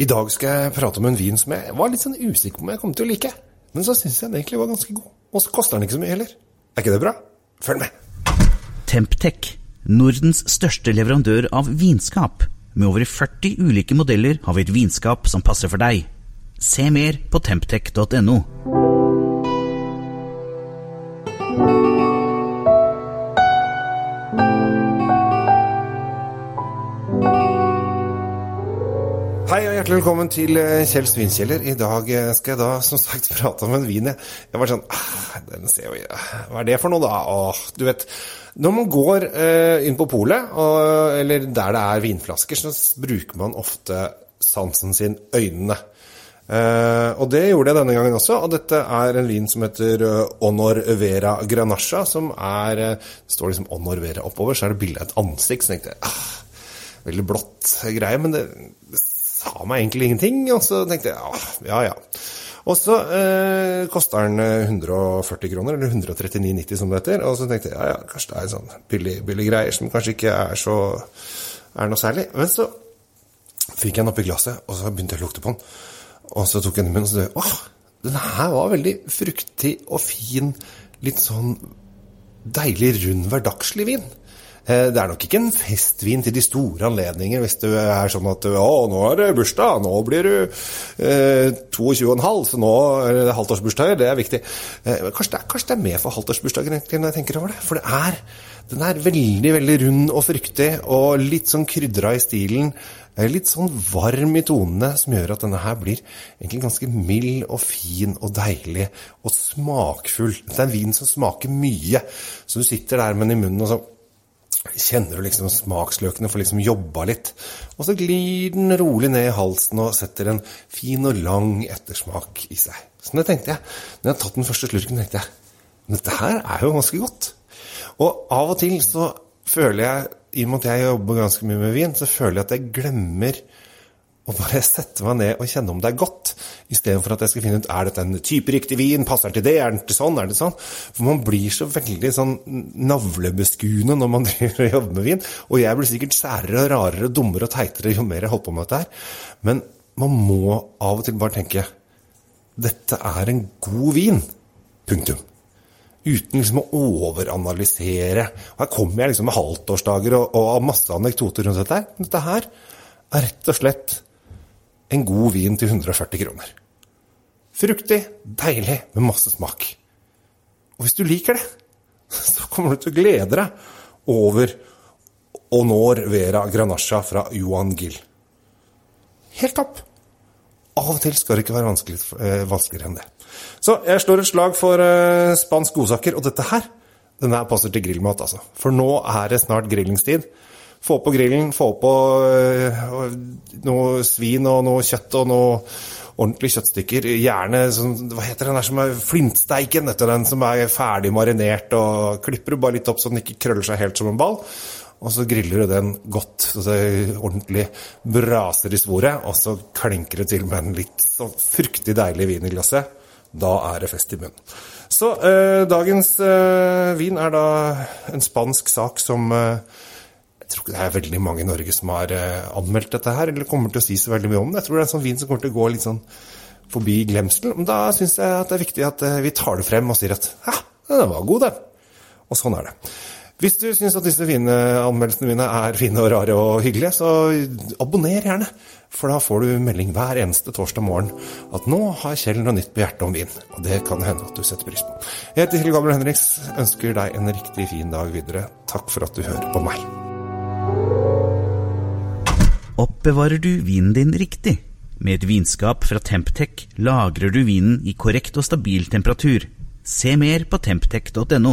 I dag skal jeg prate om en vin som jeg var litt sånn usikker på om jeg kom til å like. Men så syns jeg den egentlig var ganske god. Og så koster den ikke så mye heller. Er ikke det bra? Følg med. Temptec, Nordens største leverandør av vinskap. Med over 40 ulike modeller har vi et vinskap som passer for deg. Se mer på temptec.no. Hei og hjertelig velkommen til eh, Kjell Svinkjeller. I dag eh, skal jeg da som sagt prate om en vin. Jeg, var sånn ah, den ser jo, Hva er det for noe, da? Åh, du vet, når man går eh, inn på polet, eller der det er vinflasker, så bruker man ofte sansen sin, øynene. Eh, og det gjorde jeg denne gangen også. Og dette er en vin som heter Honor Vera Granacha, som er Det står liksom Honor Vera oppover, så er det bilde av et ansikt. Så tenkte jeg ah, Veldig blått greie, men det sa meg egentlig ingenting. Og så tenkte jeg ja, ja, ja. Og så eh, koster den 140 kroner, eller 139,90 som det heter. Og så tenkte jeg ja, ja, kanskje det er sånn billig, billig greier som kanskje ikke er så er noe særlig. Men så fikk jeg den oppi glasset, og så begynte jeg å lukte på den. Og så tok jeg den i munnen, og så tenkte jeg åh, den her var veldig fruktig og fin. Litt sånn deilig, rund, hverdagslig vin. Eh, det er nok ikke en festvin til de store anledninger hvis du er sånn at å, nå er det bursdag, nå blir du eh, 22,5, så nå er det halvtårsbursdager, det er viktig. Eh, kanskje, det er, kanskje det er med for halvtårsbursdager egentlig når jeg tenker over det. For det er, den er veldig, veldig rund og fruktig, og litt sånn krydra i stilen. Eh, litt sånn varm i tonene, som gjør at denne her blir egentlig ganske mild og fin og deilig og smakfull. Det er en vin som smaker mye, så du sitter der med den i munnen og så kjenner du liksom smaksløkene får liksom jobba litt. Og så glir den rolig ned i halsen og setter en fin og lang ettersmak i seg. Sånn det tenkte jeg. Når jeg hadde tatt den første slurken, tenkte jeg dette her er jo ganske godt. Og av og til så føler jeg, i og med at jeg jobber ganske mye med vin, så føler jeg at jeg glemmer og bare sette meg ned og kjenne om det er godt, istedenfor at jeg skal finne ut er dette en type riktig vin, passer den til det, er den til sånn, er det sånn? For man blir så veldig sånn navlebeskuende når man driver og jobber med vin. Og jeg blir sikkert særere og rarere, dummere og teitere jo mer jeg holder på med dette her. Men man må av og til bare tenke dette er en god vin. Punktum. Uten liksom å overanalysere. Og her kommer jeg liksom med halvtårsdager og, og masse anekdoter rundt dette. Dette her er rett og slett en god vin til 140 kroner. Fruktig, deilig, med masse smak. Og hvis du liker det, så kommer du til å glede deg over Honor Vera Granasja fra Johan Gill. Helt topp! Av og til skal det ikke være eh, vanskeligere enn det. Så jeg slår et slag for eh, spansk godsaker, og dette her den her passer til grillmat, altså. For nå er det snart grillingstid. Få på grillen, få på øh, noe svin og noe kjøtt og noe ordentlige kjøttstykker. Gjerne sånn, hva heter den der som er flintsteiken, du, den som er ferdig marinert. og Klipper du bare litt opp så den ikke krøller seg helt som en ball. Og så griller du den godt, så det ordentlig braser i svoret. Og så klinker det til med en litt sånn fruktig deilig vin i glasset. Da er det fest i munnen. Så eh, dagens eh, vin er da en spansk sak som eh, tror ikke det er veldig mange i Norge som har uh, anmeldt dette her, eller kommer til å si så veldig mye om det. Jeg tror det er en sånn vin som kommer til å gå litt sånn forbi glemselen. Men da syns jeg at det er viktig at uh, vi tar det frem og sier at ja, den var god, den. Og sånn er det. Hvis du syns at disse fine anmeldelsene mine er fine og rare og hyggelige, så abonner gjerne. For da får du melding hver eneste torsdag morgen at nå har Kjell noe nytt på hjertet om vin. Og det kan hende at du setter pris på. Jeg heter Kjell Gabriel Henriks. Ønsker deg en riktig fin dag videre. Takk for at du hører på meg. Oppbevarer du vinen din riktig? Med et vinskap fra Temptec lagrer du vinen i korrekt og stabil temperatur. Se mer på temptec.no.